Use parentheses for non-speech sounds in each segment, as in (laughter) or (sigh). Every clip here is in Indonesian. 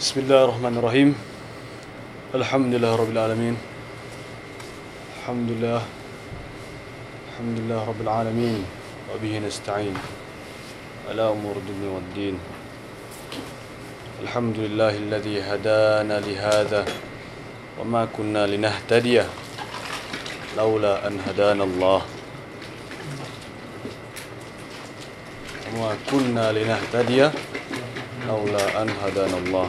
بسم الله الرحمن الرحيم. الحمد لله رب العالمين. الحمد لله. الحمد لله رب العالمين. وبه نستعين. على أمور الدنيا والدين. الحمد لله الذي هدانا لهذا وما كنا لنهتدي لولا أن هدانا الله. وما كنا لنهتدي لولا أن هدانا الله.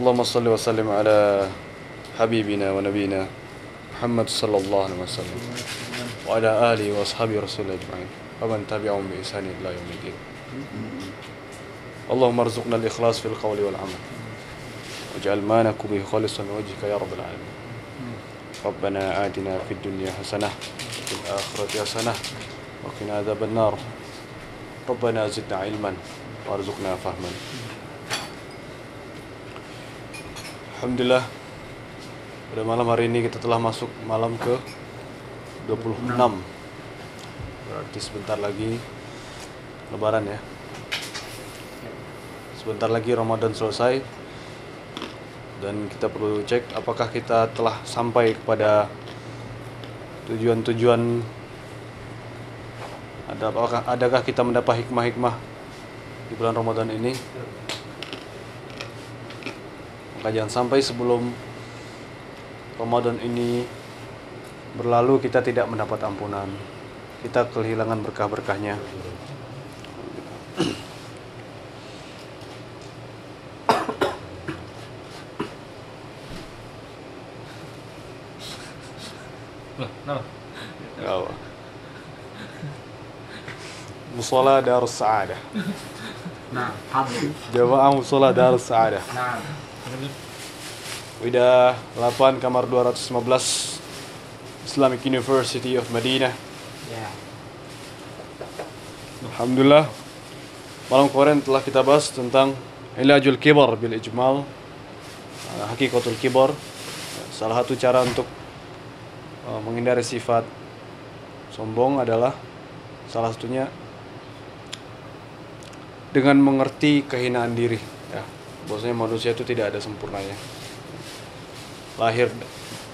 اللهم صل وسلم على حبيبنا ونبينا محمد صلى الله عليه وسلم وعلى آله وأصحابه رسول الله أجمعين. ومن تبعهم بإحسان إلى يوم الدين. اللهم ارزقنا الإخلاص في القول والعمل. واجعل ما نكو به خالصا لوجهك يا رب العالمين. ربنا آتنا في الدنيا حسنة وفي الآخرة حسنة وقنا عذاب النار. ربنا زدنا علما وارزقنا فهما. Alhamdulillah pada malam hari ini kita telah masuk malam ke 26 berarti sebentar lagi lebaran ya. Sebentar lagi Ramadan selesai. Dan kita perlu cek apakah kita telah sampai kepada tujuan-tujuan. Ada apakah adakah kita mendapat hikmah-hikmah di bulan Ramadan ini maka jangan sampai sebelum Ramadan ini berlalu kita tidak mendapat ampunan kita kehilangan berkah-berkahnya? Ya. Musola Darus Sa'adah Nah. Jamaah Musola Darus Sa'adah Nah, Wida 8 kamar 215 Islamic University of Madinah ya. Alhamdulillah Malam kemarin telah kita bahas tentang Ilajul Kibar bil Ijmal uh, Hakikatul Kibar Salah satu cara untuk uh, menghindari sifat sombong adalah Salah satunya dengan mengerti kehinaan diri ya bahwasanya manusia itu tidak ada sempurnanya. Lahir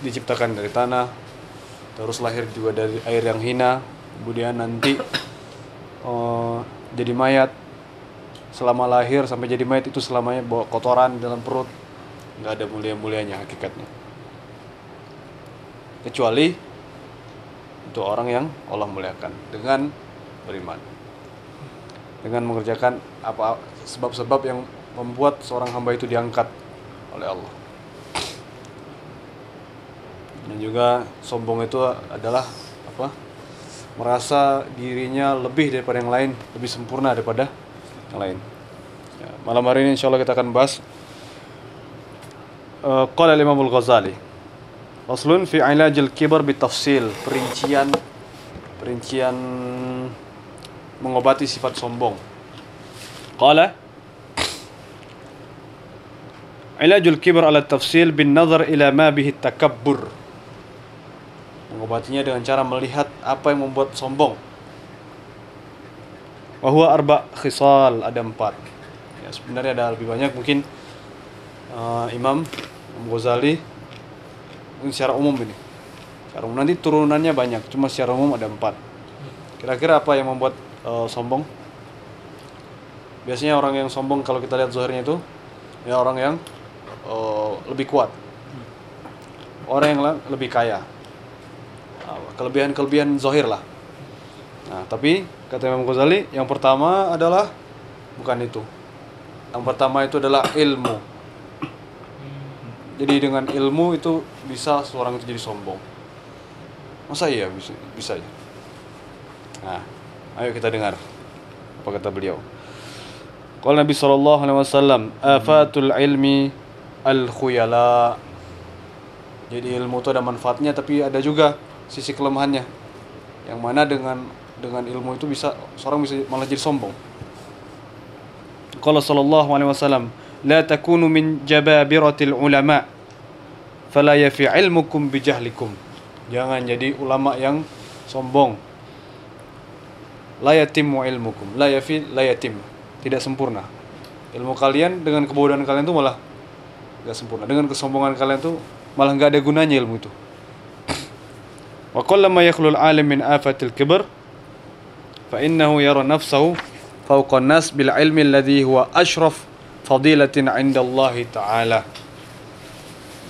diciptakan dari tanah terus lahir juga dari air yang hina kemudian nanti (coughs) eh, jadi mayat. Selama lahir sampai jadi mayat itu selamanya bawa kotoran dalam perut. Nggak ada mulia-mulianya hakikatnya. Kecuali untuk orang yang Allah muliakan dengan beriman. Dengan mengerjakan apa sebab-sebab yang membuat seorang hamba itu diangkat oleh Allah. Dan juga sombong itu adalah apa? Merasa dirinya lebih daripada yang lain, lebih sempurna daripada yang lain. Ya, malam hari ini insya Allah kita akan bahas uh, Qala Imam Al-Ghazali Faslun fi ilajil kibar bitafsil Perincian Perincian mengobati sifat sombong. Qala Ilajul kibr ala tafsil bin nazar ila ma bihi takabbur. Mengobatinya dengan cara melihat apa yang membuat sombong. Wa huwa arba khisal, ada empat. Ya, sebenarnya ada lebih banyak mungkin uh, Imam Imam Ghazali mungkin secara umum ini. Secara umum nanti turunannya banyak, cuma secara umum ada empat. Kira-kira apa yang membuat uh, sombong? Biasanya orang yang sombong kalau kita lihat zahirnya itu ya orang yang uh, lebih kuat. Orang yang lebih kaya. Uh, Kelebihan-kelebihan zahir lah. Nah, tapi kata Imam Ghazali yang pertama adalah bukan itu. Yang pertama itu adalah ilmu. Jadi dengan ilmu itu bisa seorang itu jadi sombong. Masa iya bisa bisa ya? Nah, ayo kita dengar apa kata beliau. Qala Nabi sallallahu alaihi wasallam, "Afatul ilmi al-khuyala." Jadi ilmu itu ada manfaatnya tapi ada juga sisi kelemahannya. Yang mana dengan dengan ilmu itu bisa seorang bisa malah jadi sombong. Qala sallallahu alaihi wasallam, "La takunu min jababiratil ulama, fala yafi ilmukum bijahlikum." Jangan jadi ulama yang sombong. La yatimmu ilmukum, la yafi la yatim. Tidak sempurna. ilmu kalian dengan kebodohan kalian tuh malah nggak sempurna. Dengan kesombongan kalian tuh malah nggak ada gunanya ilmu itu. Wa kullama yakhlul alim min afatil kibr fa innahu yara nafsahu fawqa nas bil ilmi alladhi huwa ashraf fadilatin 'inda Allah taala.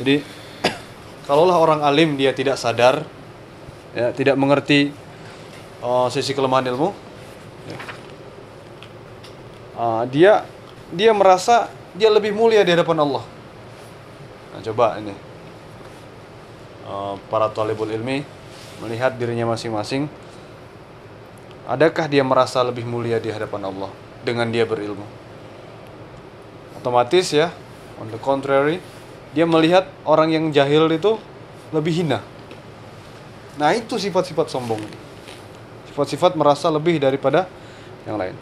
Jadi (clears throat) kalaulah orang alim dia tidak sadar ya tidak mengerti uh, sisi kelemahan ilmu ya, uh, dia dia merasa dia lebih mulia di hadapan Allah. Nah, coba ini uh, para talibul ilmi melihat dirinya masing-masing. Adakah dia merasa lebih mulia di hadapan Allah dengan dia berilmu? Otomatis ya, on the contrary, dia melihat orang yang jahil itu lebih hina. Nah, itu sifat-sifat sombong. Sifat-sifat merasa lebih daripada yang lain.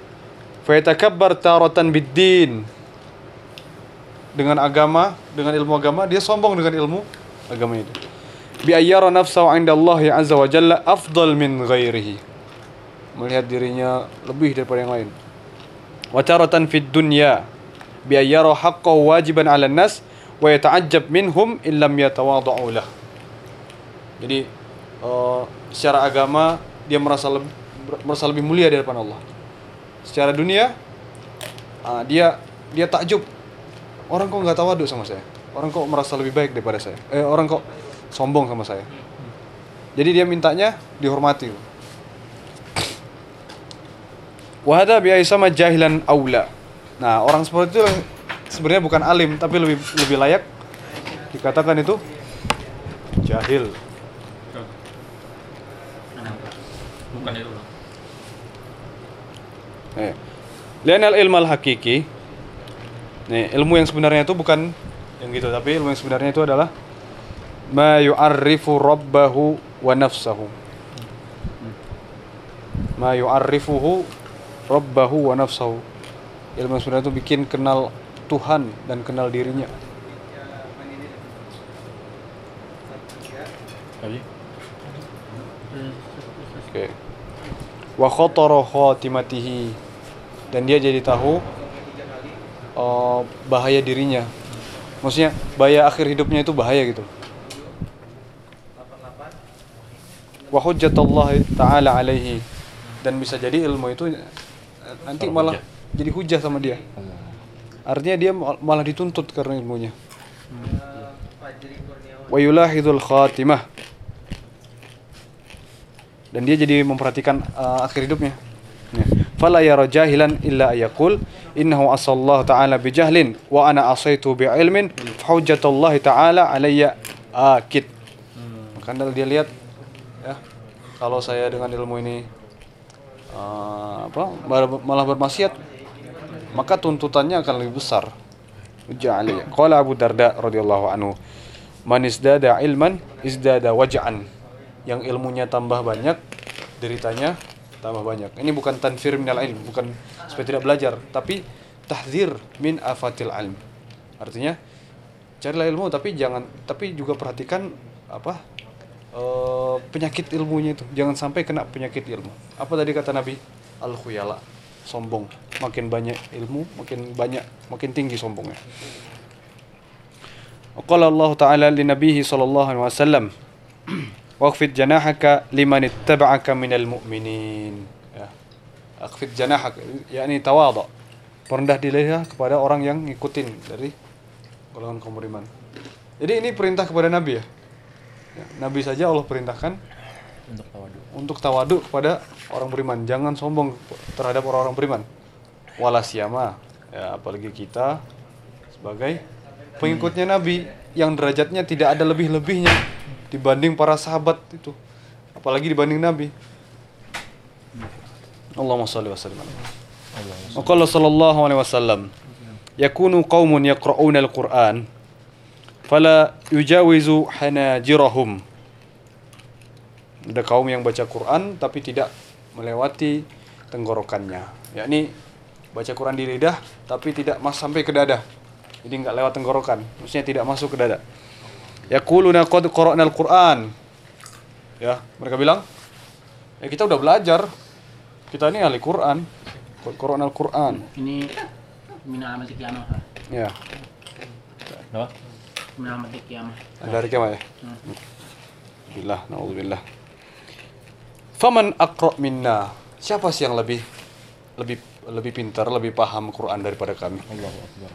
Fayatakabbar taratan biddin. Dengan agama, dengan ilmu agama, dia sombong dengan ilmu agama itu. Bi ayyara nafsahu 'inda Allah azza wa jalla afdal min ghairihi. Melihat dirinya lebih daripada yang lain. Wa taratan fid dunya bi ayyara haqqahu wajiban 'ala nas wa yata'ajjab minhum illam yatawada'u lah. Jadi uh, secara agama dia merasa lebih merasa lebih mulia di hadapan Allah secara dunia uh, dia dia takjub orang kok nggak tawaduk sama saya orang kok merasa lebih baik daripada saya eh orang kok sombong sama saya jadi dia mintanya dihormati wahada biaya sama jahilan aula nah orang seperti itu sebenarnya bukan alim tapi lebih lebih layak dikatakan itu jahil? Bukan itu. Eh. Lianal ilmu al hakiki Nih, ilmu yang sebenarnya itu bukan yang gitu, tapi ilmu yang sebenarnya itu adalah ma yu'arrifu rabbahu wa nafsahu. Ma yu'arrifuhu rabbahu wa nafsahu. Ilmu yang sebenarnya itu bikin kenal Tuhan dan kenal dirinya. Oke. Wa khatara khatimatihi dan dia jadi tahu uh, bahaya dirinya. Maksudnya bahaya akhir hidupnya itu bahaya gitu. Wa hujjatullah taala alaihi dan bisa jadi ilmu itu eh, nanti malah jadi hujah sama dia. Artinya dia mal- malah dituntut karena ilmunya. Wa yulahidul khatimah dan dia jadi memperhatikan uh, akhir hidupnya. Fala yara jahilan illa ayaqul innahu asallahu ta'ala bijahlin wa ana asaitu bi'ilmin fa hujjatullahi ta'ala alayya akid. Maka anda dia lihat ya kalau saya dengan ilmu ini uh, apa malah- bermaksiat maka tuntutannya akan lebih besar. Alayya. Qala Abu Darda radhiyallahu anhu man ilman izdada waj'an yang ilmunya tambah banyak deritanya tambah banyak. Ini bukan tanfir minal ilm bukan supaya tidak belajar tapi tahzir min afatil ilm. Artinya carilah ilmu tapi jangan tapi juga perhatikan apa e, penyakit ilmunya itu. Jangan sampai kena penyakit ilmu. Apa tadi kata nabi? Al khuyala sombong. Makin banyak ilmu makin banyak makin tinggi sombongnya. Qala Allah Ta'ala li nabihi sallallahu alaihi wasallam (clears throat) Waqfid janahaka liman ittaba'aka minal mu'minin. Ya. Aqfid janahaka, yakni tawadha. Perendah dilihat kepada orang yang ngikutin dari golongan kaum beriman. Jadi ini perintah kepada Nabi ya. ya Nabi saja Allah perintahkan untuk tawadu. Untuk tawadu kepada orang beriman. Jangan sombong terhadap orang-orang beriman. Walasiyama, ya apalagi kita sebagai pengikutnya Nabi yang derajatnya tidak ada lebih-lebihnya dibanding para sahabat itu. Apalagi dibanding Nabi. Allahumma shalli wa sallim. Allahumma wa sallallahu alaihi wasallam yakunu qaumun yaqra'una al-Qur'an fala yujawizu hanajirahum. Ada kaum yang baca Quran tapi tidak melewati tenggorokannya. Yakni baca Quran di lidah tapi tidak mas sampai ke dada. Jadi nggak lewat tenggorokan. Maksudnya tidak masuk ke dada yaquluna qad qara'na al-Quran ya mereka bilang ya kita udah belajar kita ini ahli Quran qad qara'na al-Quran Ini min alamat kiamah. Ya, Kenapa? min alamat kiamah dari kiamat ya. Hmm. Billah, naudzubillah. Faman aqra minna. Siapa sih yang lebih lebih lebih pintar, lebih paham Quran daripada kami? Allahu Akbar.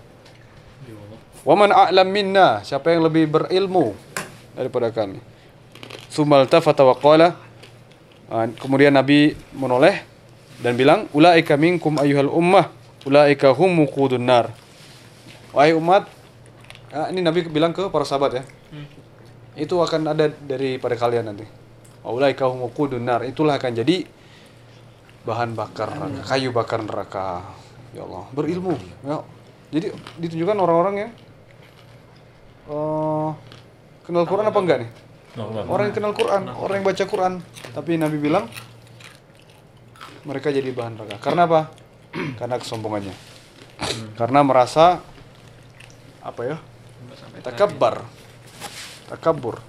Waman a'lam minna. Siapa yang lebih berilmu daripada kami? Sumal tafata wa qala. Ah, Kemudian Nabi menoleh dan bilang, "Ulaika minkum ayyuhal ummah, ulaika hum muqudun nar." Wahai umat, ah, ini Nabi bilang ke para sahabat ya. Itu akan ada daripada kalian nanti. Ulaika hum muqudun nar. Itulah akan jadi bahan bakar kayu bakar neraka. Ya Allah, berilmu. Ya. Jadi ditunjukkan orang-orang yang eh, kenal Quran apa enggak nih? Orang yang kenal Quran, orang yang baca Quran. Tapi Nabi bilang mereka jadi bahan neraka. Karena apa? (clears throat) Karena kesombongannya. Karena merasa apa ya? Takabbar. Takabur.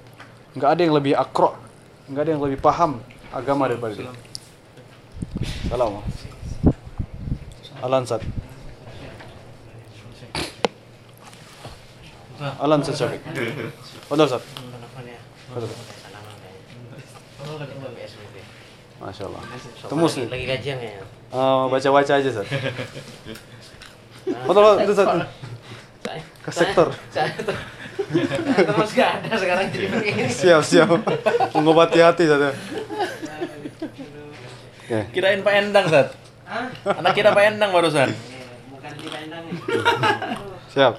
Enggak ada yang lebih akro, enggak ada yang lebih paham agama daripada dia. Salam. Alansat. Fadal Ustaz. Fadal. Masya Allah. Tembus nih. Lagi kajian ya. Eh, baca-baca aja itu Ustaz. Saya, Ke sektor. Terus gak ada sekarang jadi begini. Siap, siap. Mengobati hati Ustaz. ya. Kirain Pak Endang, Sat. Anak kira Pak Endang barusan. Bukan di Endang nih. Siap.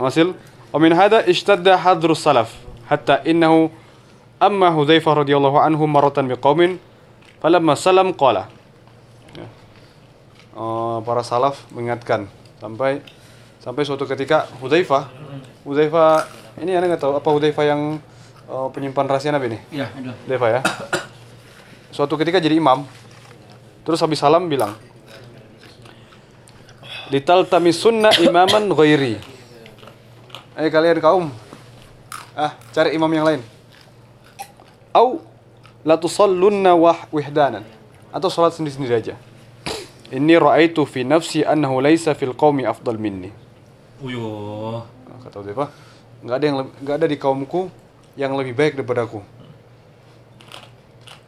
Wasil. ومن هذا اشتد حذر السلف حتى إنه أما حذيفة رضي الله عنه مرة بقوم فلما سلم قال Ya. Eh, para salaf mengingatkan sampai sampai suatu ketika Hudzaifah Hudzaifah ini anda nggak tahu apa Hudzaifah yang eh, penyimpan rahasia Nabi nih ya aduh Hudzaifah ya suatu ketika jadi imam terus habis salam bilang lital sunna imaman ghairi Eh kalian kaum. Ah cari imam yang lain. Au la tusallunna wah wihdanan. Atau salat sendiri-sendiri aja. Inni ra'aitu fi nafsi annahu laisa fil qaumi afdal minni. Uyuh. Kata Hudzaifah nggak ada yang leb- nggak ada di kaumku yang lebih baik daripada aku.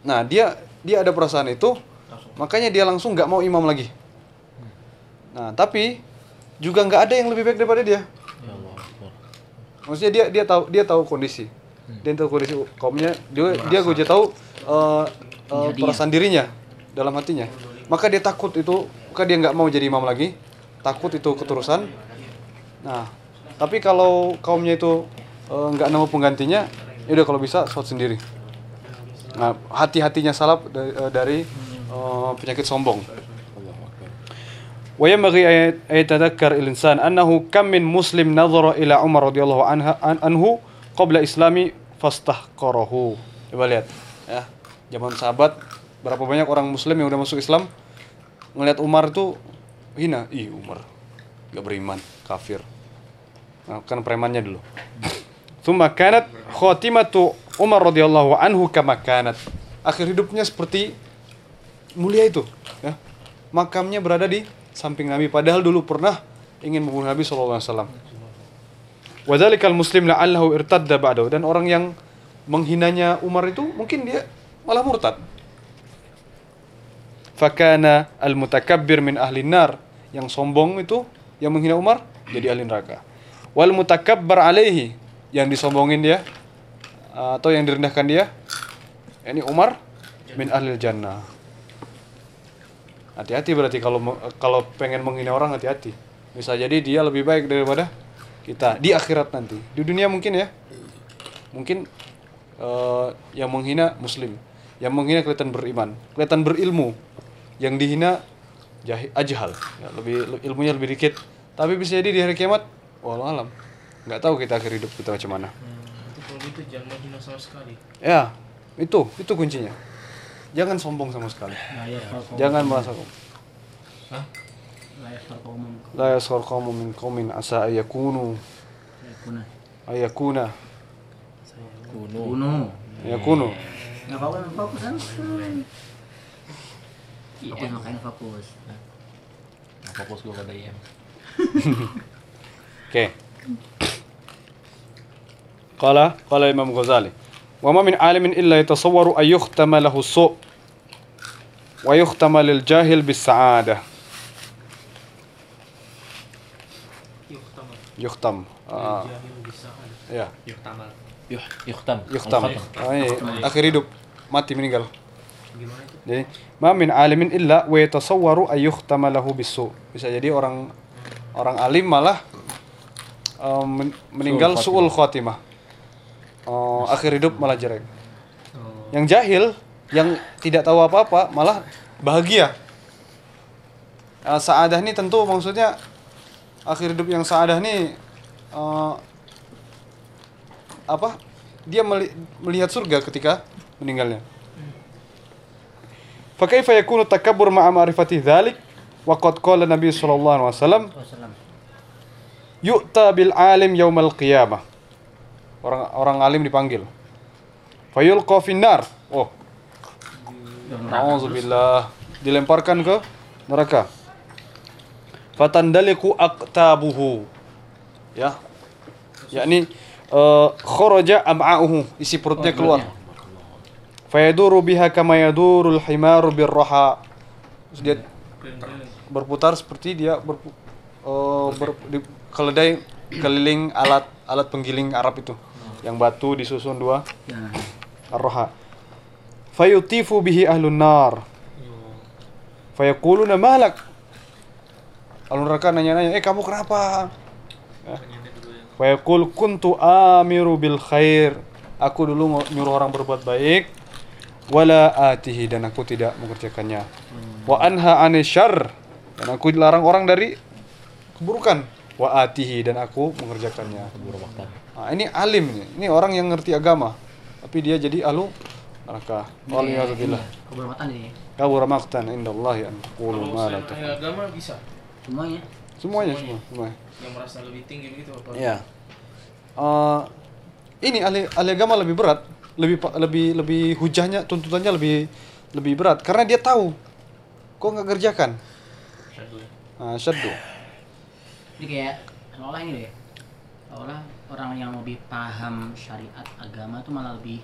Nah dia dia ada perasaan itu makanya dia langsung nggak mau imam lagi. Nah tapi juga nggak ada yang lebih baik daripada dia. Maksudnya dia dia tahu dia tahu kondisi. Dia tahu kondisi kaumnya. Dia dia gue aja tahu eh, eh, perasaan dirinya dalam hatinya. Maka dia takut itu maka dia nggak mau jadi imam lagi. Takut itu keterusan. Nah tapi kalau kaumnya itu eh, nggak nemu penggantinya ya udah kalau bisa sholat sendiri. Nah hati-hatinya salaf dari, eh, dari eh, penyakit sombong وينبغي أن يتذكر الإنسان أنه كم من مسلم نظر إلى عمر رضي الله عنه عنه قبل إسلامي فاستحقره coba lihat ya zaman sahabat berapa banyak orang muslim yang udah masuk Islam ngelihat Umar itu hina ih Umar gak beriman kafir nah, kan premannya dulu (laughs) ثم كانت خاتمة عمر رضي الله عنه كما كانت akhir hidupnya seperti mulia itu ya makamnya berada di samping Nabi. Padahal dulu pernah ingin membunuh Nabi SAW Wadzalikal muslim la'allahu irtadda ba'dahu. Dan orang yang menghinanya Umar itu mungkin dia malah murtad. Fakana al-mutakabbir min ahli nar. Yang sombong itu yang menghina Umar jadi ahli neraka. Wal mutakabbar alaihi. Yang disombongin dia atau yang direndahkan dia ini Umar min ahli jannah hati-hati berarti kalau kalau pengen menghina orang hati-hati. Bisa jadi dia lebih baik daripada kita di akhirat nanti. Di dunia mungkin ya. Mungkin eh, yang menghina muslim. Yang menghina kelihatan beriman. Kelihatan berilmu. Yang dihina jahi, ajhal. Ya, lebih le- ilmunya lebih dikit. Tapi bisa jadi di hari kiamat walau alam. Nggak tahu kita akhir hidup kita macam mana. Itu kalau gitu jangan menghina sama sekali. ya itu itu kuncinya jangan sombong sama sekali. Jangan merasa la yaskhar qaumun min qaumin asa ayakunu. Yakuna ayakuna. Kuno. kuno ayakunu. Nggak apa-apa fokus kan itu makanya fokus. Fokus gue pada IM. (laughs) Oke. Qala qala Imam Ghazali. Wa ma min alimin illa yatasawwaru ay yukhtama lahu su' wa yukhtama lil jahil bis sa'adah. Yukhtam. Ah, ya, yuhtam. ini akhir hidup mati meninggal. Jadi, ma min alimin illa wa yatasawwaru ay yukhtama lahu bis su'. Bisa jadi orang orang alim malah um, men- meninggal suul khotimah Oh, akhir hidup malah jelek. Yang jahil, yang tidak tahu apa-apa malah bahagia. Uh, saadah ini tentu maksudnya akhir hidup yang saadah ini uh, apa? Dia meli- melihat surga ketika meninggalnya. فكيف يكون التكبر مع معرفة ذلك وقد قال النبي صلى الله عليه وسلم Wassalam. yu'ta bil alim yaumal qiyamah. Orang orang alim dipanggil. Fayulqa finnar. Oh, nauzubillah. Dilemparkan ke neraka. Fatandaliku aqtabuhu. Ya. Yakni eh, kharaja am'a'uhu, isi perutnya keluar. Fayaduru biha kama yadurul himaru birraha. Dia berputar seperti dia berpu, eh, ber- di- keledai keliling alat alat penggiling Arab itu yang batu disusun dua. Ya. arroha. Fayutifu bihi ahlun nar. Fayaquluna malak ahlun neraka nanya-nanya eh kamu kenapa? Ya. fayaqul kuntu amiru bil khair. Aku dulu nyuruh orang berbuat baik. Wala atihi dan aku tidak mengerjakannya. Wa anha anil syarr. Dan aku dilarang orang dari keburukan wa atihi dan aku mengerjakannya. Nah, ini alim nih. Ini orang yang ngerti agama. Tapi dia jadi ahlu neraka. Waliyadzubillah. Kehormatan ini. Kabura maqtan indallahi an taqulu ma la agama bisa. Semuanya. Semuanya semua, semuanya. Yang merasa lebih tinggi begitu apa? Iya. Eh, ini ahli, ahli agama lebih berat, lebih lebih lebih hujahnya tuntutannya lebih lebih berat karena dia tahu kok nggak kerjakan. Nah, syaddu. Jadi kayak seolah ini deh. Seolah orang yang lebih paham syariat agama itu malah lebih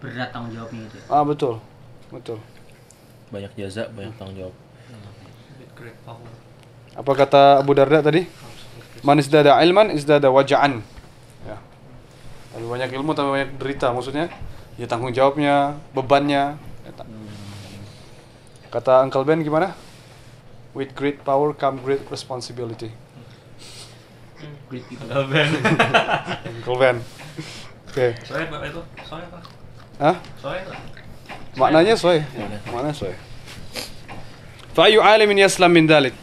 berat tanggung jawabnya gitu. Ah, betul. Betul. Banyak jaza, banyak tanggung jawab. With great power. Apa kata Abu Darda tadi? Man izdada ilman izdada waja'an. Ya. Lebih banyak ilmu tapi banyak derita maksudnya. Ya tanggung jawabnya, bebannya. Ya, ta- Kata Uncle Ben gimana? With great power come great responsibility. Uncle Ben. Oke. Soalnya pak itu, soalnya pak. Hah? Soalnya pak. Maknanya sesuai. Maknanya sesuai. Fa'ayu alimin yaslam min dalik.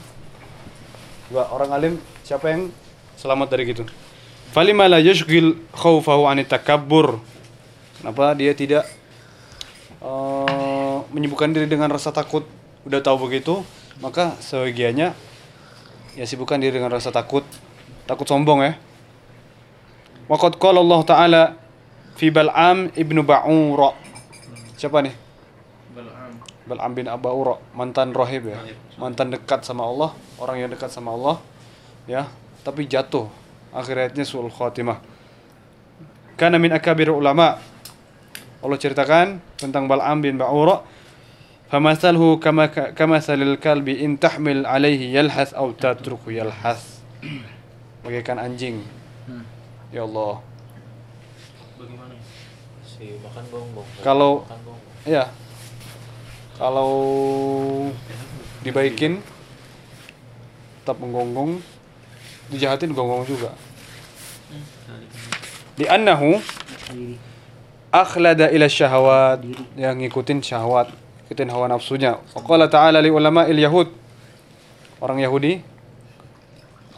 Coba orang alim siapa yang selamat dari gitu? Falima la yashghil khawfahu an takabbur. Kenapa dia tidak eh, menyibukkan diri dengan rasa takut? Udah tahu begitu, maka sebagiannya ya sibukkan diri dengan rasa takut, takut sombong ya. Waqad qala Allah Ta'ala fi Bal'am ibnu Ba'ura. Siapa nih? Bal'am. Bal'am bin Abaura, mantan rohib ya. Mantan dekat sama Allah, orang yang dekat sama Allah. Ya, tapi jatuh. Akhirnya sul khatimah. Kana min akabir ulama. Allah ceritakan tentang Bal'am bin Ba'ura. Famathalhu kama kama salil kalbi in tahmil alaihi yalhas aw tatruku yalhas. Bagaikan anjing. Hmm. Ya Allah. Bagaimana? ya? Si makan gonggong. Kalau-. Iya. Kalau dibaikin tetap menggonggong, dijahatin gonggong juga. Di annahu akhlada ila syahawat yang ngikutin syahwat, ngikutin hawa nafsunya. Qala ta'ala li ulama il yahud orang Yahudi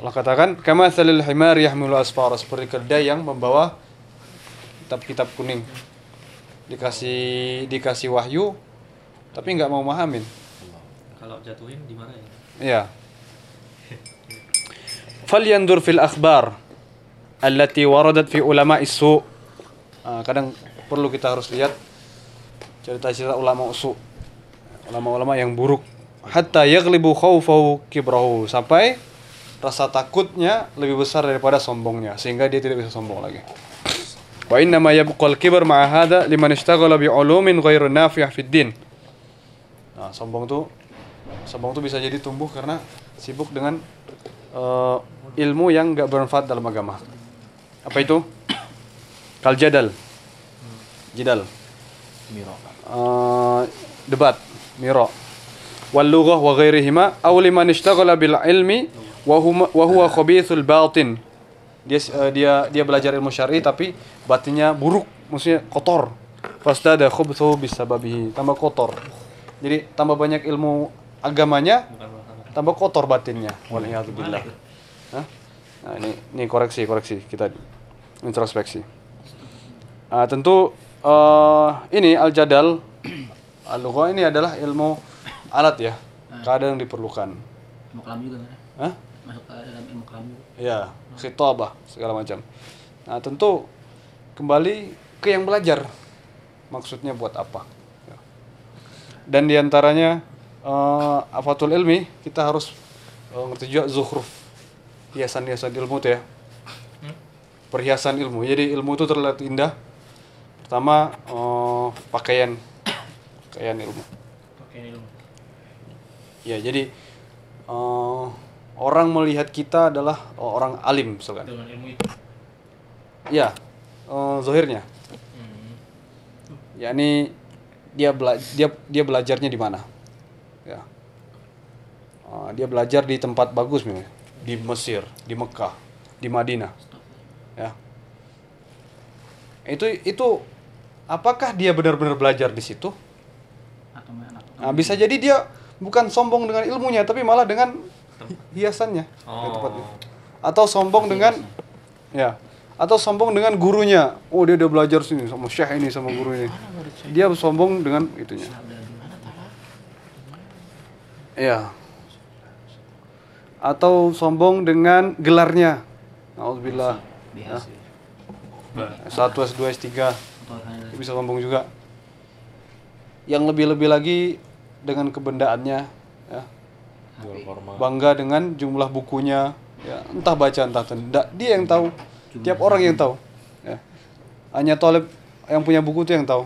Allah katakan kama salil himar yahmilu asfara seperti keledai yang membawa kitab-kitab kuning dikasih dikasih wahyu tapi nggak mau mahamin Kalau jatuhin di mana ya? Iya. Falyandur fil akhbar allati waradat fi ulama isu. Ah, kadang perlu kita harus lihat cerita-cerita ulama usu. Ulama-ulama yang buruk hatta yaghlibu khawfahu kibrahu sampai rasa takutnya lebih besar daripada sombongnya sehingga dia tidak bisa sombong lagi. Wa inna ma yabqa al-kibr ma'a hadha liman ishtaghala bi 'ulumin ghairu nafi'ah fid din. Nah, sombong tuh sombong tuh bisa jadi tumbuh karena sibuk dengan eh, ilmu yang enggak bermanfaat dalam agama. Apa itu? Kal jadal. Jidal. Miro. Eh, debat, miro. Wal lughah wa ghairihima aw liman ishtaghala bil ilmi wa huwa khabithul batin. Dia eh, dia dia belajar ilmu syar'i tapi batinnya buruk, maksudnya kotor. Fasdada khubthu bisababihi, tambah kotor. Jadi tambah banyak ilmu agamanya, tambah kotor batinnya. Waliyadzubillah. Hah? Nah, ini ini koreksi, koreksi kita introspeksi. Ah, tentu eh, ini al-jadal al-lughah ini adalah ilmu alat ya. Kadang diperlukan. Ilmu kelam juga kan? Hah? Masuk ke dalam ilmu kelam juga. Ya, khitabah segala macam. Nah, tentu kembali ke yang belajar. Maksudnya buat apa? Ya. Dan di antaranya eh afatul ilmi kita harus eh, ngerti juga zuhruf hiasan-hiasan ilmu tuh ya. Perhiasan ilmu. Jadi ilmu itu terlihat indah. Pertama eh, pakaian pakaian ilmu. Pakai ilmu. Ya, jadi eh, orang melihat kita adalah orang alim misalkan. Dengan ilmu itu. Ya, eh, zohirnya. Hmm. yakni dia bela dia dia belajarnya di mana ya Eh, dia belajar di tempat bagus misalnya di Mesir di Mekah di Madinah ya itu itu apakah dia benar-benar belajar di situ nah, bisa jadi dia bukan sombong dengan ilmunya tapi malah dengan hiasannya. Di tempat itu. atau sombong dengan ya atau sombong dengan gurunya. Oh dia udah belajar sini sama syekh ini sama guru ini dia sombong dengan itunya. Ya. Atau sombong dengan gelarnya. Alhamdulillah ya. S1, S2, S3 atau hal dia bisa sombong juga. Yang lebih-lebih lagi dengan kebendaannya ya Jual bangga dengan jumlah bukunya. Ya entah baca entah tidak dia yang tahu. Tiap orang yang tahu. Ya. Hanya Tolib yang punya buku itu yang tahu.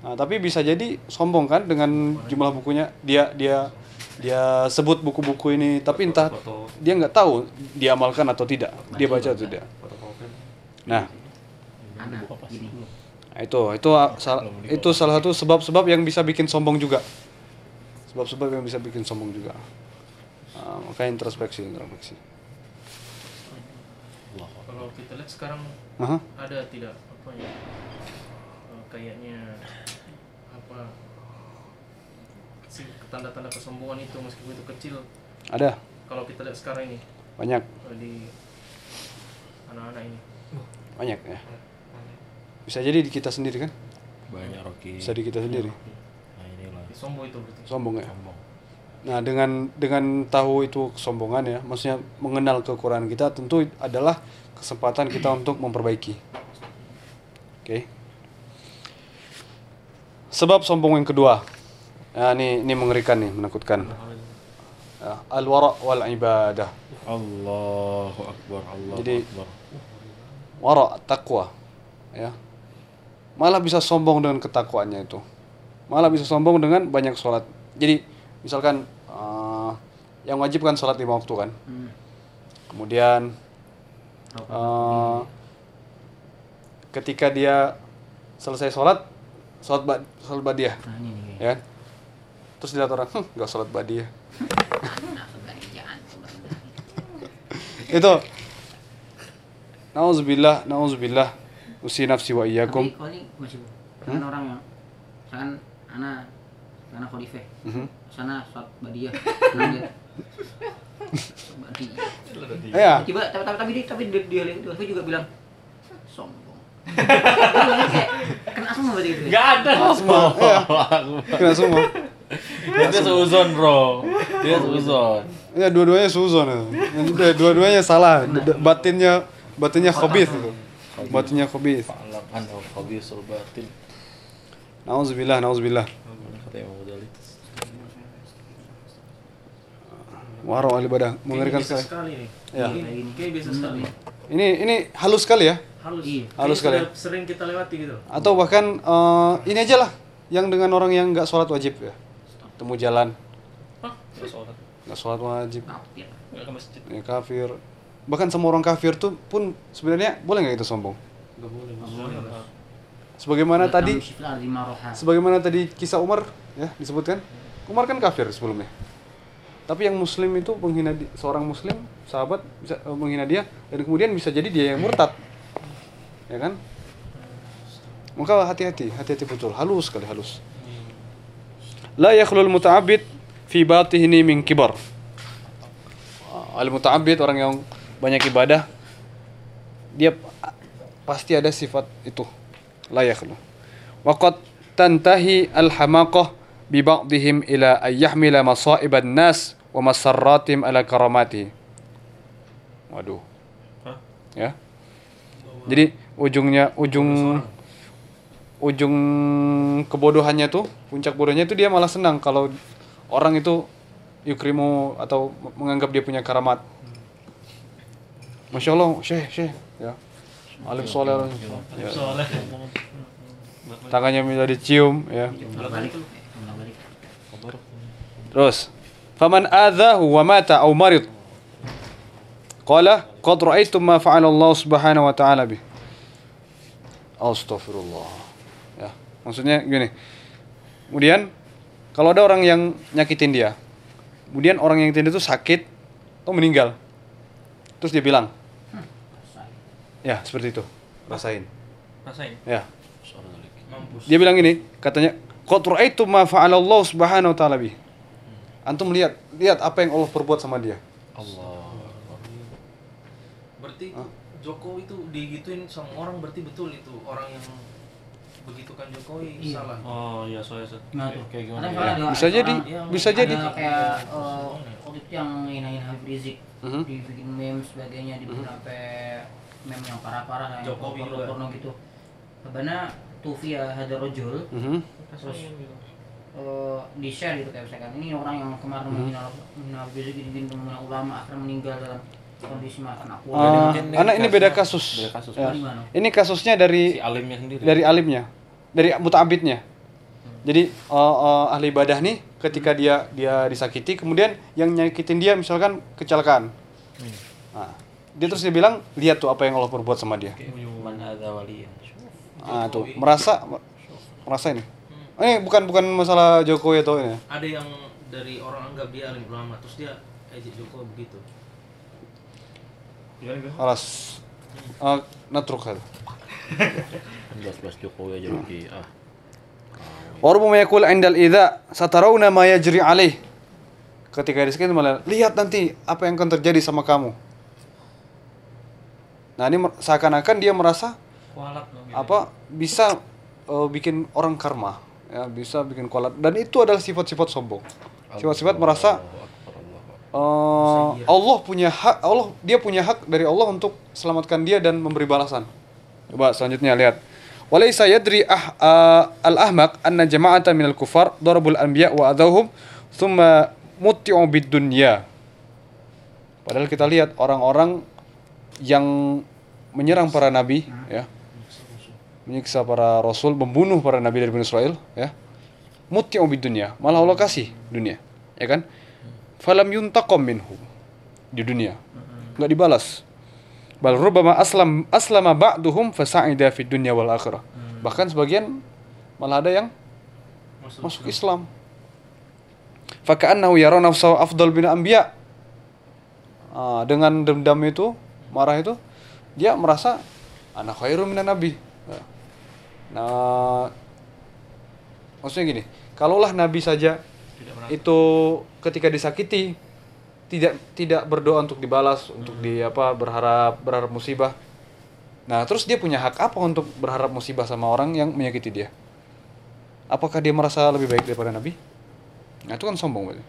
Nah tapi bisa jadi sombong kan dengan jumlah bukunya. Dia dia dia sebut buku-buku ini tapi entah dia nggak tahu dia amalkan atau tidak. Dia baca atau tidak. Nah. Nah, itu itu sal- itu salah satu sebab-sebab yang bisa bikin sombong juga. Sebab-sebab yang bisa bikin sombong juga Nah, makanya introspeksi introspeksi. Kalau kita lihat sekarang Aha. ada tidak? Apa ya? Eh, kayaknya apa? Si tanda-tanda kesombongan itu meskipun itu kecil. Ada. Kalau kita lihat sekarang ini banyak. eh, di anak-anak ini. Banyak ya. Bisa jadi di kita sendiri kan? Banyak Rocky. bisa di kita sendiri. Nah inilah. sombong itu berarti. Sombong ya? Sombong. Nah dengan dengan tahu itu kesombongan ya maksudnya mengenal kekurangan kita tentu adalah kesempatan kita untuk memperbaiki. Oke. Sebab sombong yang kedua. Nah, ini ini mengerikan nih menakutkan. Ya, al-wara wal ibadah. Allahu Akbar. Allahu Jadi- Akbar. wara takwa ya. Malah bisa sombong dengan ketakwaannya itu. Malah bisa sombong dengan banyak sholat. Jadi misalkan eh, yang wajib kan sholat lima waktu kan? Hmm. kemudian eh, ketika dia selesai sholat sholat ba sholat badiah nah ini ya. Kan? terus dilihat orang "Hm, nggak sholat badiah (laughs) itu. Nauzubillah nauzubillah. Usi nafsi wa iyyakum. Tapi kalau ini masih kan orang yang misalkan anak anak khalifah. Mhm. sana sholat badiah nanya badiah ya tiba tapi tapi tapi dia tapi dia, dia, dia, dia juga bilang sombong. (laughs) Kena semua berarti gitu ya? Gak ada. semua. (laughs) Ya kena semua. Dia seuzon bro. Dia seuzon. ya dua-duanya suzon itu. Ya, dua-duanya salah. Batinnya batinnya khabith itu. Batinnya batin. nauzubillah nauzubillah Mana kata Imam Ghazali? Warau ahli ibadah mengerikan sekali. sekali nih. Ya. Kayak gini. Kayak biasa sekali. Ini ini halus sekali ya. Halus. Iya. Halus sekali. sudah Sering kita lewati gitu. Atau bahkan eh, ini aja lah yang dengan orang yang nggak sholat wajib ya. Temu jalan Hah? Nggak sholat. nggak sholat wajib, Kafir. Nggak ke masjid. ya kafir. Bahkan sama orang kafir tuh pun sebenarnya boleh nggak itu sombong? Nggak boleh. Boleh. Sebagaimana tadi sebagaimana tadi kisah Umar ya disebutkan Umar kan kafir sebelumnya tapi yang muslim itu menghina di, seorang muslim sahabat bisa uh, menghina dia dan kemudian bisa jadi dia yang murtad. Ya kan? Maka hati-hati hati-hati betul. Halus sekali halus. La yakhlul muta'abbid fi batihini min kibar. Ah, al muta'abbid orang yang banyak ibadah dia pasti ada sifat itu. La yakhlu waqad tantahi al hamaqah ببعضهم إلى أن يحمل مصائب الناس ومسراتهم على كراماته waduh Hah? ya jadi ujungnya ujung ujung kebodohannya tuh puncak bodohnya itu dia malah senang kalau orang itu yukrimu atau menganggap dia punya karamat masya Allah syekh syekh ya alim soleh ya. Soalnya. tangannya minta dicium ya terus faman adzahu wa mata aw marid? Qala qad ra'aytu ma fa'ala Allah subhanahu wa ta'ala bi Astaghfirullah. Ya maksudnya gini. Kemudian kalau ada orang yang nyakitin dia kemudian orang yang nyakitin itu sakit atau meninggal terus dia bilang ya seperti itu. Rasain. Rasain. ya. Mampus. dia bilang ini katanya qad ra'aitu ma fa'ala Allah subhanahu wa ta'ala bi antum lihat lihat apa yang Allah perbuat sama dia Allah. Berarti Jokowi itu digituin sama orang berarti betul itu orang yang begitukan Jokowi Iya. salah. Oh iya soalnya Set. Gimana tuh? Kayak gimana? Ya? ada bisa jadi orang- yang- bisa ada jadi kayak eh, waktu itu yang hinain Habib Rizik Mhm. dibikin meme sebagainya dibikin sampai meme yang parah-parah yang Jokowi porno juga. porno gitu karena Tufia hadar rojul Mhm. terus eh, di share gitu kayak misalkan ini orang yang kemarin menghina menghina Habib gini menghina ulama akhirnya meninggal dalam kondisi makan aku Ah, ini karena ini beda kasusnya- kasus. beda kasus. Ya. Gimana? Ini kasusnya dari Si alimnya sendiri. dari alimnya, dari mutabidnya. Jadi eh, eh, ahli ibadah nih ketika dia dia disakiti, kemudian yang nyakitin dia misalkan kecelakaan. Nah, dia terus dia bilang, lihat tuh apa yang Allah perbuat sama dia. Waliyan. Ah tuh merasa merasa ini. Ini bukan bukan masalah Jokowi atau ini. Ada yang dari orang anggap dia alim ulama terus dia ejek Jokowi begitu. Alas. Uh, natruk hal. (laughs) Jelas-jelas Jokowi aja lagi. Ah. Warbu yakul indal idza satarawna ma yajri alaih. Ketika di sekitar malah lihat nanti apa yang akan terjadi sama kamu. Nah, ini seakan-akan dia merasa Kualat gitu. apa bisa eh, bikin orang karma, ya bisa bikin kualat dan itu adalah sifat-sifat sombong. Sifat-sifat merasa eh, Allah punya hak, Allah dia punya hak dari Allah untuk selamatkan dia dan memberi balasan. Coba selanjutnya lihat. Walaysa yadri ah, ah, al-ahmaq anna jama'atan minal kufar darabul anbiya wa adawhum thumma mutti'u bid dunya. Padahal kita lihat orang-orang yang menyerang para nabi ya. Menyiksa para rasul, membunuh para nabi dari Bani Israel ya. Mutti'u bid dunya, malah Allah kasih dunia, ya kan? Falam yuntaqam minhu di dunia. Enggak dibalas. Bal rubbama aslam aslama ba'duhum fasa'ida fid dunya wal akhirah. Bahkan sebagian malah ada yang Masuk. masuk Islam. Faka'annahu yara nafsahu afdal bin anbiya. Ah, dengan dendam itu, marah itu, dia merasa anak khairu minan nabi. Nah, maksudnya gini, kalaulah nabi saja itu ketika disakiti tidak tidak berdoa untuk dibalas, untuk di apa berharap berharap musibah. Nah, terus dia punya hak apa untuk berharap musibah sama orang yang menyakiti dia? Apakah dia merasa lebih baik daripada Nabi? Nah, itu kan sombong berarti.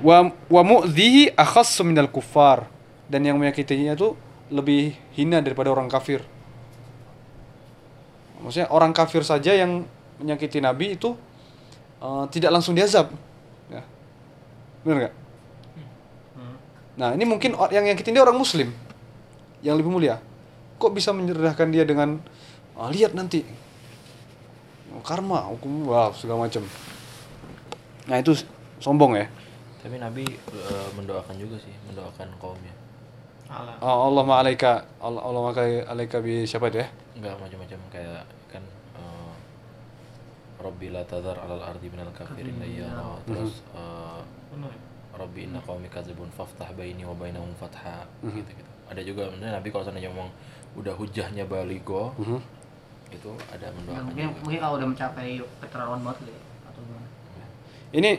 Wa wa mu'dhihi akhassu minal kuffar dan yang menyakitinya itu lebih hina daripada orang kafir. Maksudnya orang kafir saja yang menyakiti Nabi itu eh, tidak langsung diazab. Ya. Benar nggak? Nah, ini mungkin yang nyakitin dia orang muslim yang lebih mulia. Kok bisa menyerahkan dia dengan "Ah, lihat nanti karma, hukum wah segala macam. Nah, itu sombong ya. Tapi Nabi eh, mendoakan juga sih, mendoakan kaumnya. Alah. Oh, Allah ma'alaika Allah Allah ma'alaika alaika bi siapa itu ya? Enggak macam-macam kayak kan eh, Rabbi la tadhar 'alal ardi minal kafirin dayyara. Terus eh, Benar. Rabbi inna qaumi kadzibun faftah baini wa bainahum fatha gitu-gitu. Ada juga sebenarnya Nabi kalau seandainya ngomong udah hujahnya baligo itu ada Ya, mendoakan mungkin juga. mungkin kalau udah mencapai keterlaluan banget gitu ya, atau gimana Ini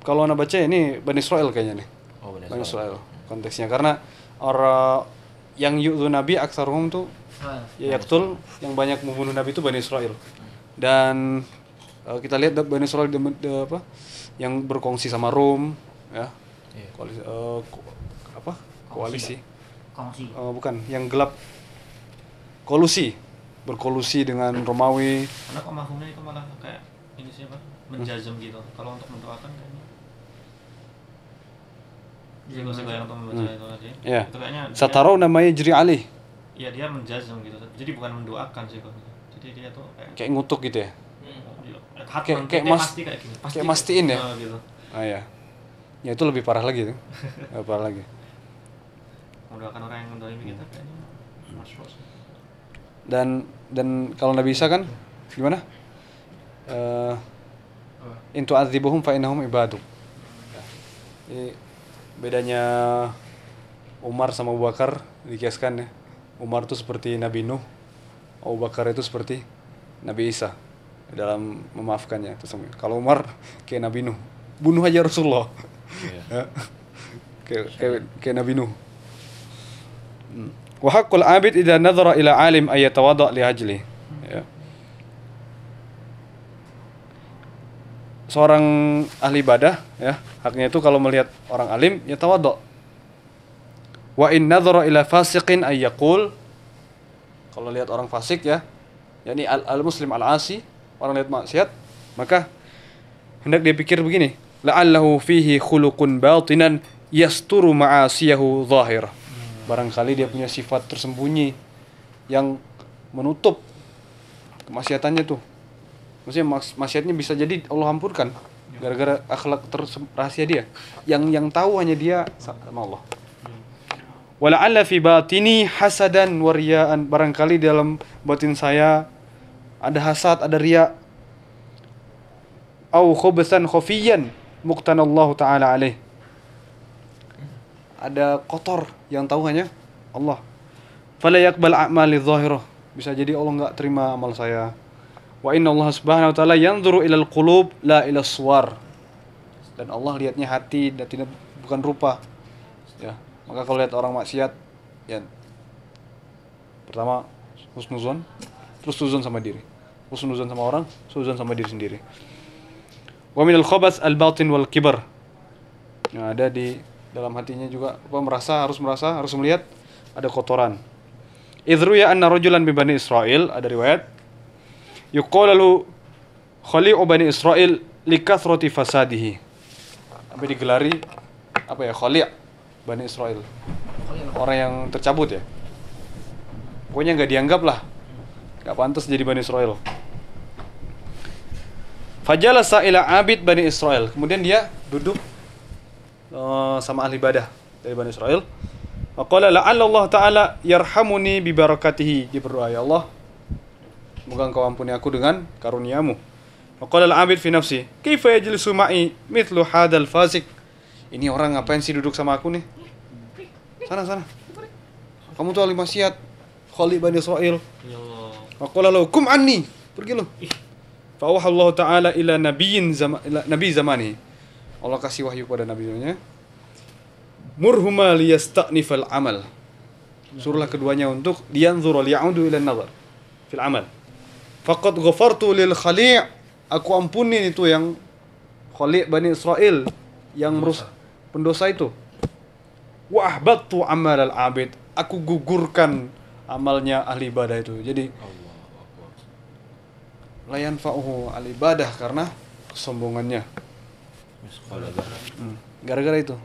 kalau anda baca ini Bani Israel kayaknya nih. Oh benar. Bani Israel konteksnya karena orang yang yu'dhu Nabi aksaruhum tuh Israel ya yaktul yang banyak membunuh Nabi itu Bani Israel. Dan eh, kita lihat Bani Israel de- de- apa yang berkongsi sama Rom ya. Iya. Koalisi, eh, ko- apa? Koalisi. kongsi Eh, bukan, yang gelap kolusi. Berkolusi dengan Romawi. Karena kok mafhumnya itu malah kayak ini siapa? Menjazam gitu. Kalau untuk mendoakan kayaknya Jadi gue yang untuk membaca itu tadi. Ya. Itu kayaknya Satarau namanya jeri alih. Iya dia menjazam gitu. Jadi bukan mendoakan sih kok. Jadi dia tuh kayak Kayak ngutuk gitu ya. Iya, hatman, Kayak- kayak mas- pasti kayak gini. Pasti kayak mastiin ya? Nah, gitu. Ah ya. Ya itu lebih parah lagi tuh. (laughs) Lebih parah lagi. Mendoakan orang yang mendolimi kita kayaknya dan dan kalau Nabi Isa kan gimana? Eh in tu'adzibuhum fa innahum ibaduk. Jadi bedanya Umar sama Abu Bakar dikiaskan ya. Umar itu seperti Nabi Nuh, Abu Bakar itu seperti Nabi Isa dalam memaafkannya. Terus kalau Umar kayak Nabi Nuh, bunuh aja Rasulullah. Ya. (laughs) kayak, kayak, kayak Nabi Nuh. Hmm. Wa haqqul abid idza nadhara ila alim ay yatawadda li ajli. Ya. Seorang ahli ibadah ya, haknya itu kalau melihat orang alim ya tawadda. Wa in nadhara ila fasiqin ay yaqul kalau lihat orang fasik ya, yakni al, al muslim al asi, orang lihat maksiat, maka hendak dia pikir begini, la'allahu fihi khuluqun batinan yasturu ma'asiyahu zahirah. Barangkali dia punya sifat tersembunyi yang menutup kemaksiatannya tuh. Maksudnya maks- maksiatnya bisa jadi Allah ampunkan gara-gara akhlak rahasia dia. Yang yang tahu hanya dia sama Allah. Wala'alla fi batini hasadan wa riya'an. Barangkali dalam batin saya ada hasad, ada riya. Au khubsan khafiyan muqtanallahu ta'ala alaih. Ada kotor yang tahu hanya Allah. Fala yaqbal a'mali dhahirah. Bisa jadi Allah nggak terima amal saya. Wa inna Allah subhanahu wa ta'ala yanzuru ilal qulub la ila suwar. Dan Allah lihatnya hati dan tidak bukan rupa. Maka kalau lihat orang maksiat ya pertama husnuzon terus suzon sama diri. Husnuzon sama orang, suzon sama diri sendiri. Wa minal khabas al batin wal kibar. Yang ada di dalam hatinya juga apa merasa harus merasa harus melihat ada kotoran. Idru ya anna rajulan bi bani Israel ada riwayat yuqalu lahu khali'u bani Israel likathrati fasadihi. Sampai digelari apa ya khali' bani Israel. Orang yang tercabut ya. Pokoknya nggak dianggap lah. Nggak pantas jadi bani Israel. Fajalasa ila abid bani Israel. Kemudian dia duduk eh, sama ahli ibadah dari bani Israel. Faqala la'alla Allah Ta'ala yarhamuni bi barakatihi. Dia berdoa, ya Allah, semoga engkau ampuni aku dengan karuniamu. Faqala al-abid fi nafsi, kaifa yajlisu ma'i mithlu hadal fasik. Ini orang ngapain sih duduk sama aku nih? Sana sana. Kamu tuh ahli maksiat. Khali bani Israel. Ya Allah. Faqala lahu kum anni. Pergi lu. Fawah Allah Ta'ala ila nabiyyin zama, ila nabi zamani. Allah kasih wahyu pada nabinya. Murhuma liyasta'nifal amal. Suruhlah keduanya untuk liyanzura liya'udu ila nazar fil amal. Faqad ghafartu lil khali' aku ampuni itu yang khali' Bani Israel yang merus pendosa itu. Wa ahbattu amal al abid. Aku gugurkan amalnya ahli ibadah itu. Jadi la yanfa'uhu al ibadah karena kesombongannya. Hmm. Gara-gara itu.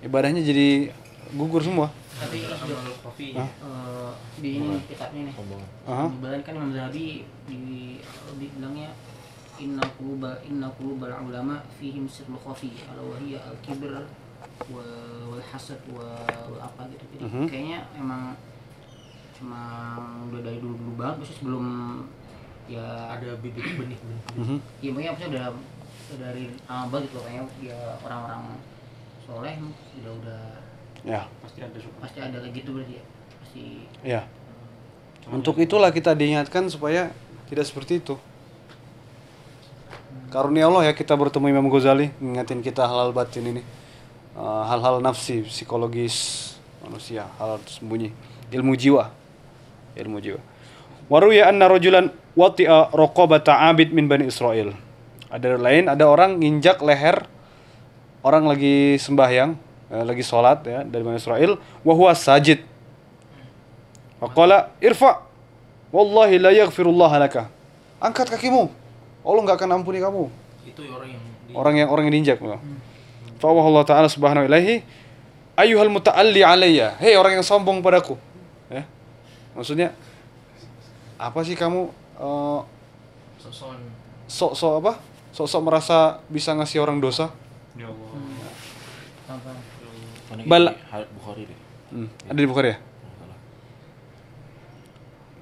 Ibadahnya jadi gugur semua Tapi eh, di ini kitabnya nih. Kan Imam Zahabi di bilangnya inna quluba inna qulubal ulama fihim sirrul khafi ala wa hiya al kibr wa wal hasad wa wal apa gitu. Jadi Mhm. kayaknya emang emang udah dari dulu dulu banget maksudnya sebelum ya ada bibit benih-benih Mhm. ya pokoknya maksudnya udah udah dari awal banget gitu loh kayaknya ya orang-orang soleh udah udah ya pasti ada suka pasti ada kayak gitu berarti ya pasti ya untuk itulah kita diingatkan supaya tidak seperti itu karunia Allah ya kita bertemu Imam Ghazali ngingetin kita hal-hal batin ini. Eh, hal-hal nafsi psikologis manusia hal sembunyi. Ilmu jiwa. Ilmu jiwa. Waruya anna rajulan wati'a raqabata abid min bani Israel. Ada lain ada orang nginjak leher orang lagi sembahyang eh, lagi sholat ya dari bani Israel wa huwa sajid. Faqala irfa wallahi la yaghfirullah laka. Angkat kakimu. Allah nggak akan ampuni kamu. itu orang yang di, Orang yang orang yang diinjak. Fa Allah taala subhanahu ilaihi ayyuhal muta'alli alayya. Hei orang yang sombong padaku. Ya. Maksudnya apa sih kamu eh, sosokan sok-sok apa? Sok-sok merasa bisa ngasih orang dosa? ya Allah Mana Bal- Bukhari deh. Hmm. Ada di Bukhari ya?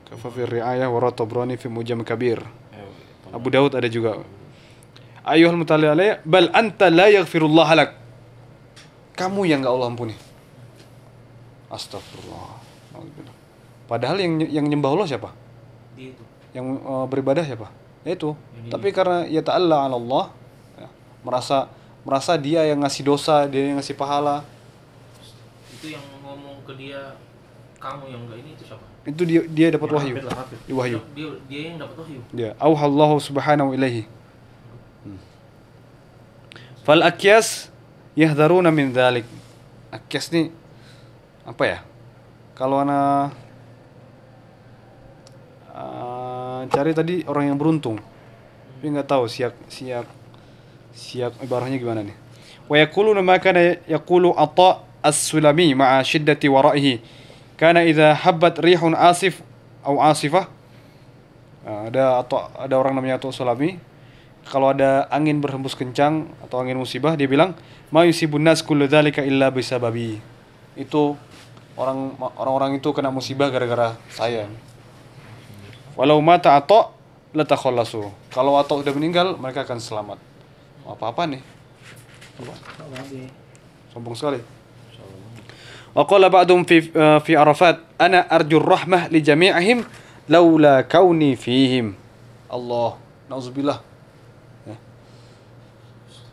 Fi ri'ayah wa fi Mujam Kabir. Abu Daud ada juga. Ayuhal alayya bal anta la yaghfirullah lak. Kamu yang enggak Allah ampuni. Astagfirullah. Padahal yang yang nyembah Allah siapa? dia itu Yang eh, beribadah siapa? Ya itu. Yang Tapi karena ya ta'alla 'ala Allah ya, merasa merasa dia yang ngasih dosa, dia yang ngasih pahala. itu yang ngomong ke dia kamu yang enggak ini itu siapa Itu dia dia dapat Ya, wahyu. Lah. Di wahyu. dia dia yang dapat wahyu Ya, auhallahu subhanahu ilaihi. Hmm. Fal akyas yahdharuna min dzalik. Akyas nih apa ya? Kalau ana uh, cari tadi orang yang beruntung. Tapi nggak tahu siap siap siap ibarahnya gimana nih. Wa yaquluna ma kana yaqulu Atha as-Sulami ma'a shiddati wara'ihi. Kana idza habbat rihun asif atau asifah. Nah, ada atau ada orang namanya Atok Sulami. Kalau ada angin berhembus kencang atau angin musibah dia bilang ma yusibun nas kullu dzalika illa bisababi. Itu orang orang-orang itu kena musibah gara-gara saya. Walau mata Atok latakhallasu. Kalau Atok udah meninggal mereka akan selamat. Apa-apa nih? Apa? babe sombong sekali Wa qala ba'dhum fi uh, fi Arafat, ana arju rahmah li jami'ihim laula الله نعوذ بالله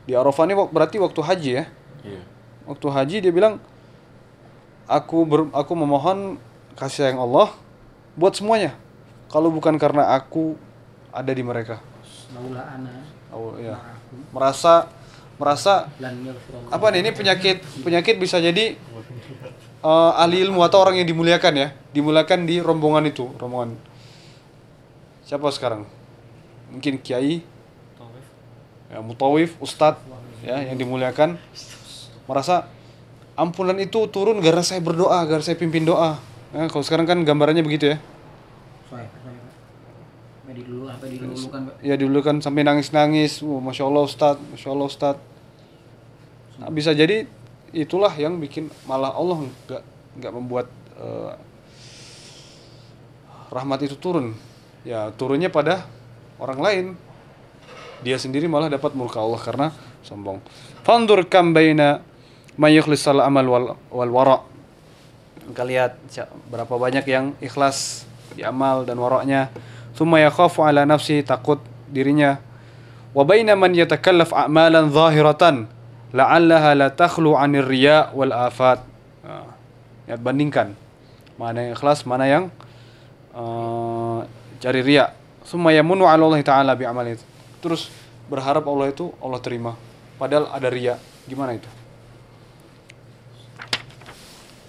Di Arafah ini berarti waktu haji ya. Yeah. Waktu haji dia bilang aku ber, aku memohon kasih sayang Allah buat semuanya. Kalau bukan karena aku ada di mereka. Laula ana. Oh ya. Merasa merasa apa nih ini penyakit penyakit bisa jadi (laughs) eh, ahli ilmu atau orang yang dimuliakan ya. Dimuliakan di rombongan itu rombongan. Siapa sekarang? Mungkin kiai. Ya, mutawif ustadz ya yang dimuliakan. Merasa ampunan itu turun gara saya berdoa gara saya pimpin doa. Ya, kalau sekarang kan gambarannya begitu ya. Soalnya, dulu Pak. ya dulu kan sampai nangis nangis masya allah ustadz masya allah ustadz. Nah, bisa jadi itulah yang bikin malah Allah nggak nggak membuat eh, rahmat itu turun. Ya turunnya pada orang lain. Dia sendiri malah dapat murka Allah karena sombong. Fandur kam baina may yukhlisal amal wal, wal wara. Kita lihat berapa banyak yang ikhlas di amal dan waraknya. Thumma yakhafu ala nafsi takut dirinya. Wa baina man yatakallaf a'malan zahiratan la'allaha la takhlu 'anir riya wal afat. Nah, lihat bandingkan. Mana yang ikhlas, mana yang eh, cari riya. Thumma yamunu 'ala Allah taala bi amali. Terus berharap Allah itu Allah terima. Padahal ada riya. Gimana itu?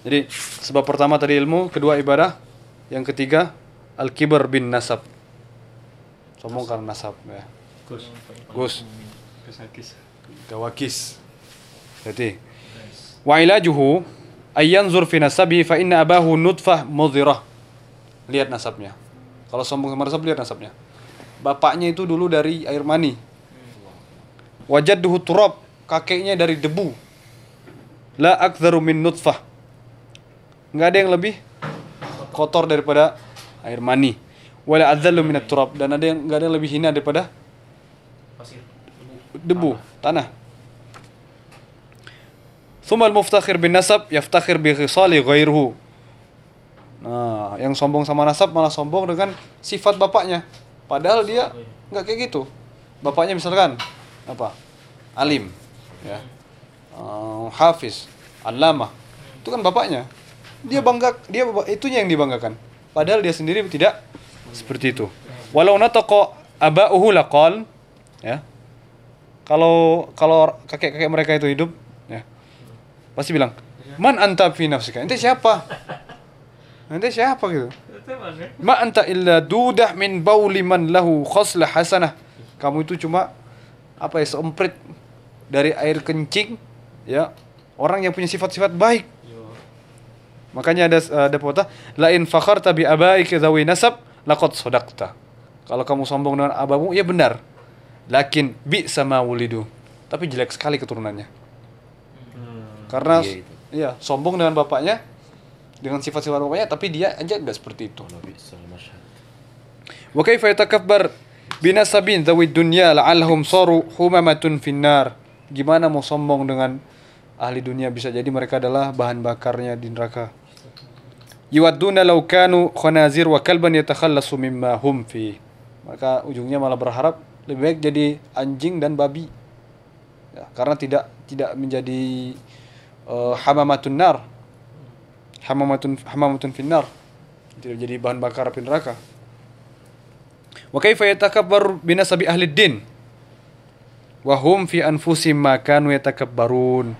Jadi sebab pertama tadi ilmu, kedua ibadah, yang ketiga al-kibar bin nasab. Sombong karena nasab ya. Gus. Gawakis. Jadi Wa ilajuhu ay yanzur fi nasabihi fa inna abahu nutfah mudhirah. Lihat nasabnya. Kalau sombong sama nasab lihat nasabnya. Bapaknya itu dulu dari air mani. Wajadduhu turab, kakeknya dari debu. La aktsaru min nutfah. Enggak ada yang lebih kotor daripada air mani. Wala adzallu min turab dan ada yang enggak ada yang lebih hina daripada pasir debu, tanah. ثم المفتخر بالنسب bin nasab غيره bi. Nah, yang sombong sama nasab malah sombong dengan sifat bapaknya. Padahal dia nggak kayak gitu. Bapaknya misalkan apa? Alim, ya. Uh, hafiz, alama. Itu kan bapaknya. Dia bangga, dia itunya yang dibanggakan. Padahal dia sendiri tidak seperti itu. Walau nataqa aba'uhu laqal, ya. Kalau kalau kakek-kakek mereka itu hidup, Pasti bilang, "Man anta fi nafsika?" Ente siapa? Ente siapa gitu? Ma anta illa dudah min bauli man lahu khoslah hasanah. Kamu itu cuma apa ya seemprit dari air kencing ya orang yang punya sifat-sifat baik. Makanya ada ada pepatah la in fakharta bi abaika zawi nasab laqad sadaqta. Kalau kamu sombong dengan abamu ya benar. Lakin bi sama wulidu. Tapi jelek sekali keturunannya. Karena Iya, itu. iya, sombong dengan bapaknya dengan sifat-sifat bapaknya tapi dia aja nggak seperti itu. Wa kaifa yatakabbar binasabin dhawi dunya la'allahum saru humamatun finnar. Gimana mau sombong dengan ahli dunia bisa jadi mereka adalah bahan bakarnya di neraka. Yuwadduna law kanu khanazir wa kalban yatakhallasu mimma hum fi. Maka ujungnya malah berharap lebih baik jadi anjing dan babi. Ya, karena tidak tidak menjadi eh, hamamatun nar. Hamamatun hamamatun finnar. Tidak jadi bahan bakar api neraka. Wa kaifa yatakabbar binasabi ahli din wa hum fi anfusihim ma kanu yatakabbarun.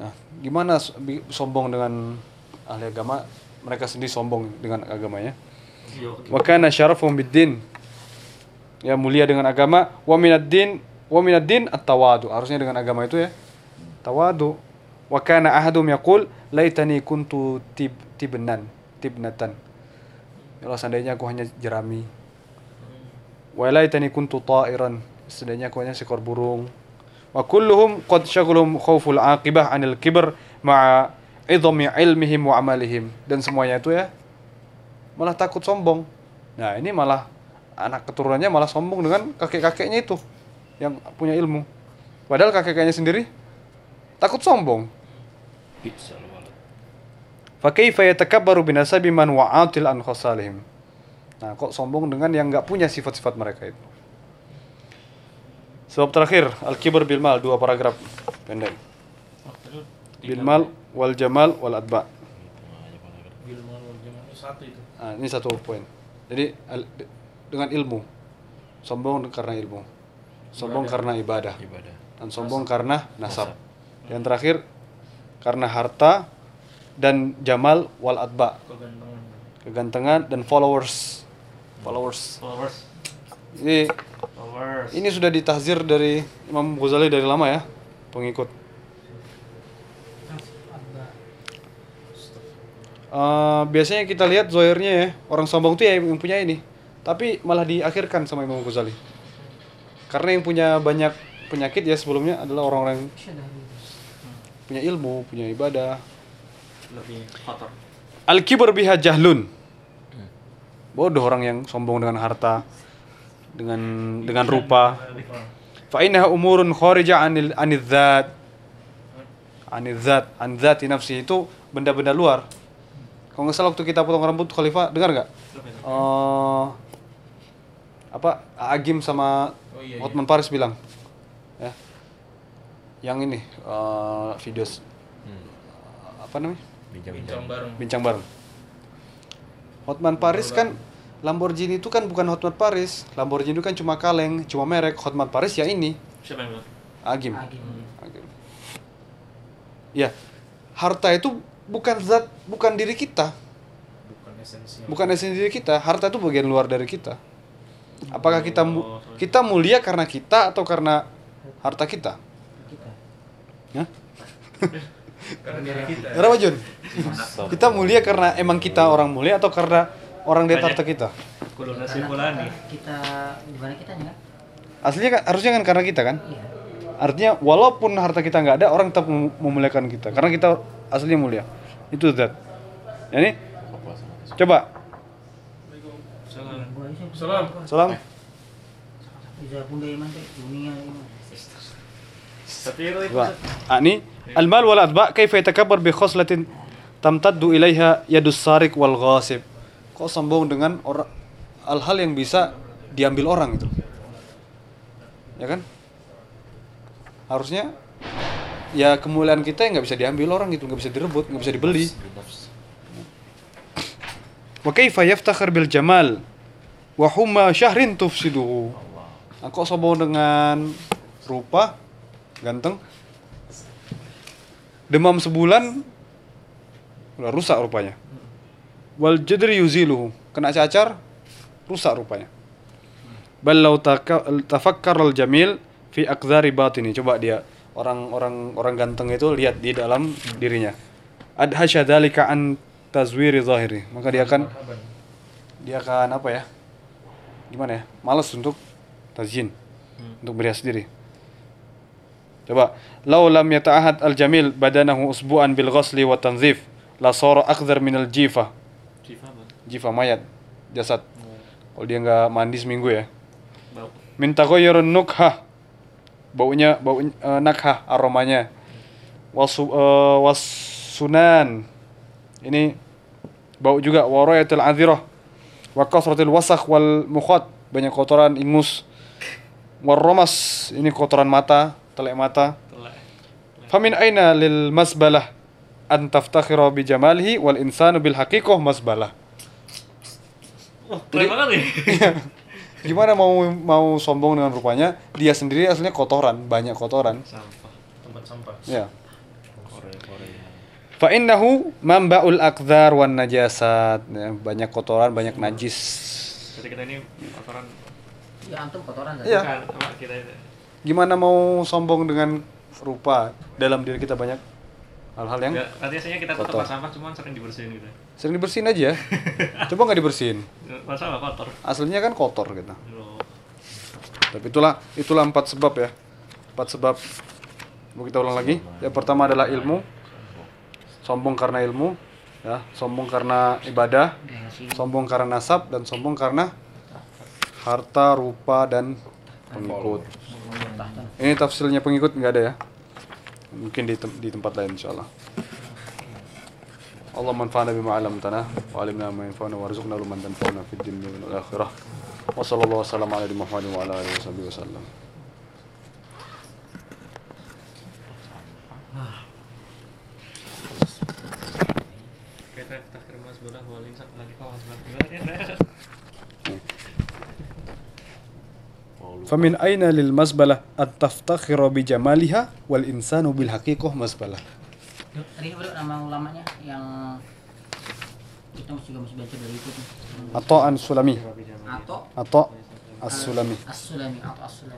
Nah, gimana sombong dengan ahli agama? Mereka sendiri sombong dengan agamanya. Wa kana syarafuhum bid-din. Ya mulia dengan agama wa minad din wa minad din at-tawadu. Harusnya dengan agama itu ya. Tawadu. Wa kana ahadum yaqul laitani kuntu tib tibnan, tibnatan. Ya Allah seandainya aku hanya jerami. Wa laitani kuntu ta'iran. Seandainya aku hanya seekor burung. Wa kulluhum qad syaghalum khauful aqibah 'anil kibr ma'a idhami ilmihim wa amalihim. Dan semuanya itu ya malah takut sombong. Nah, ini malah anak keturunannya malah sombong dengan kakek-kakeknya itu yang punya ilmu. Padahal kakek-kakeknya sendiri takut sombong. Bi'sal walad. Fakaifa yatakabbaru binasabi man wa'atil an khosalihim. Nah, kok sombong dengan yang nggak punya sifat-sifat mereka itu. Sebab terakhir, al-kibr bil mal, dua paragraf pendek. Bil mal wal jamal wal adba. Bilman wal Jamal. satu itu Nah, ini satu poin. Jadi al- dengan ilmu. Sombong karena ilmu. Sombong karena ibadah. Ibadah. Dan sombong karena nasab. Yang terakhir karena harta dan jamal wal adba. kegantengan kegantengan dan followers. Followers. Followers. Ini followers. ini sudah ditahzir dari Imam Ghazali dari lama ya pengikut. Eh, biasanya kita lihat zohirnya ya orang sombong itu ya yang punya ini tapi malah diakhirkan sama Imam Ghazali. Karena yang punya banyak penyakit ya sebelumnya adalah orang-orang yang punya ilmu punya ibadah lebih kotor Al-kibr biha jahlun. Bodoh orang yang sombong dengan harta, dengan dengan rupa. Fa innaha umurun kharija anil anil dzat. Anil dzat, an dzati nafsi itu benda-benda luar. Kalau nggak salah waktu kita potong rambut Khalifah, dengar nggak? Eh, apa Agim sama Oh, iya, iya. Hotman Paris bilang, ya, yang ini eh, video s- apa namanya? Bincang-bincang. bincang bareng bincang bareng. Hotman Paris kan Lamborghini itu kan bukan Hotman Paris. Lamborghini itu kan cuma kaleng, cuma merek. Hotman Paris ya ini, siapa yang bilang Agim. Agim. Agim. Ya, harta itu bukan zat, bukan diri kita, bukan esensi bukan esensi diri kita. Harta itu bagian luar dari kita. Apakah kita mu- Oh, kita mulia karena kita atau karena harta kita? Kita. Ya? Karena kita. Kenapa Jun? Kita mulia karena emang kita orang mulia atau karena orang di atas harta kita? Kudu nasi kita, kita di mana kitanya kan? Aslinya kan harusnya kan karena kita kan? Iya. Artinya walaupun harta kita nggak ada, orang tetap mem- memuliakan kita karena kita aslinya mulia. Itu zat. Yani coba Salam. Aja. Salam. salam. Wal atba kaifa yatakabbar bi khoslatin tamtaddu ilaiha yadus sarik wal ghasib. Kok sombong dengan orang hal-hal yang bisa diambil orang itu. Ya kan? Harusnya ya kemuliaan kita yang nggak bisa diambil orang gitu, nggak bisa direbut, nggak bisa dibeli. Wa kaifa yaftakhir bil jamal wa humma syahrin tufsiduhu. Nah, kok sombong dengan rupa ganteng. Demam sebulan udah rusak rupanya. Wal jadri yuziluhu. Kena cacar rusak rupanya. Bal law tafakkar al jamil fi aqdari batini. Coba dia orang-orang orang ganteng itu lihat di dalam dirinya. Adhasya dzalika an tazwiri zahiri. Maka dia akan dia akan apa ya? Gimana ya? Malas untuk tazyin untuk berhias diri coba law lam yata'ahad al jamil badanahu usbu'an bil ghasli wa tanzif la sara akdar min al jifa mayat jasad. Kalau dia nggak mandi seminggu ya. Bau. minta ghayrun nukha baunya bau eh, nakha aromanya. Wasu eh, wasunan. Ini bau juga warayatul adhirah wa kasratil wasakh wal mukhat banyak kotoran ingus. Warromas ini kotoran mata telek mata famin aina lil masbalah an taftakhira bi jamalihi wal insanu bil haqiqah masbalah Wah, keren banget nih. (laughs) gimana mau mau sombong dengan rupanya dia sendiri aslinya kotoran banyak kotoran sampah. Tempat sampah. ya Korea Korea fa innahu manba'ul aqdar wan najasat ya, banyak kotoran banyak najis Jadi kita ini kotoran. Ya antum kotoran kan? Iya. Bukan, kita. Gimana mau sombong dengan rupa dalam diri kita banyak hal-hal yang nanti aslinya kita tuh Kotor. tempat sampah cuman sering dibersihin gitu. sering dibersihin aja (laughs) coba nggak dibersihin Tempat sampah kotor. aslinya kan kotor gitu Loh. tapi itulah itulah empat sebab ya empat sebab mau kita ulang lagi yang pertama adalah ilmu sombong karena ilmu ya sombong karena ibadah sombong karena nasab dan sombong karena harta rupa dan pengikut. Ini tafsirnya pengikut nggak ada ya? Mungkin di, tem- di tempat lain insyaallah. Allah manfa'na bima 'allamtana wa 'allimna ma yanfa'una warzuqna ilman tanfa'una fid dunya wal akhirah. Wa sallallahu wasallam ala Muhammadin wa ala alihi wasallam. Kita bola lagi bola. famin aina lil masbalah at taftakhira bi jamaliha wal insanu bil haqiqah masbalah Dok, Tadi bro nama ulamanya yang kita masih juga masih baca dari itu tuh. atau an sulami Atau atau as sulami As-Sulami atau As-Sulami.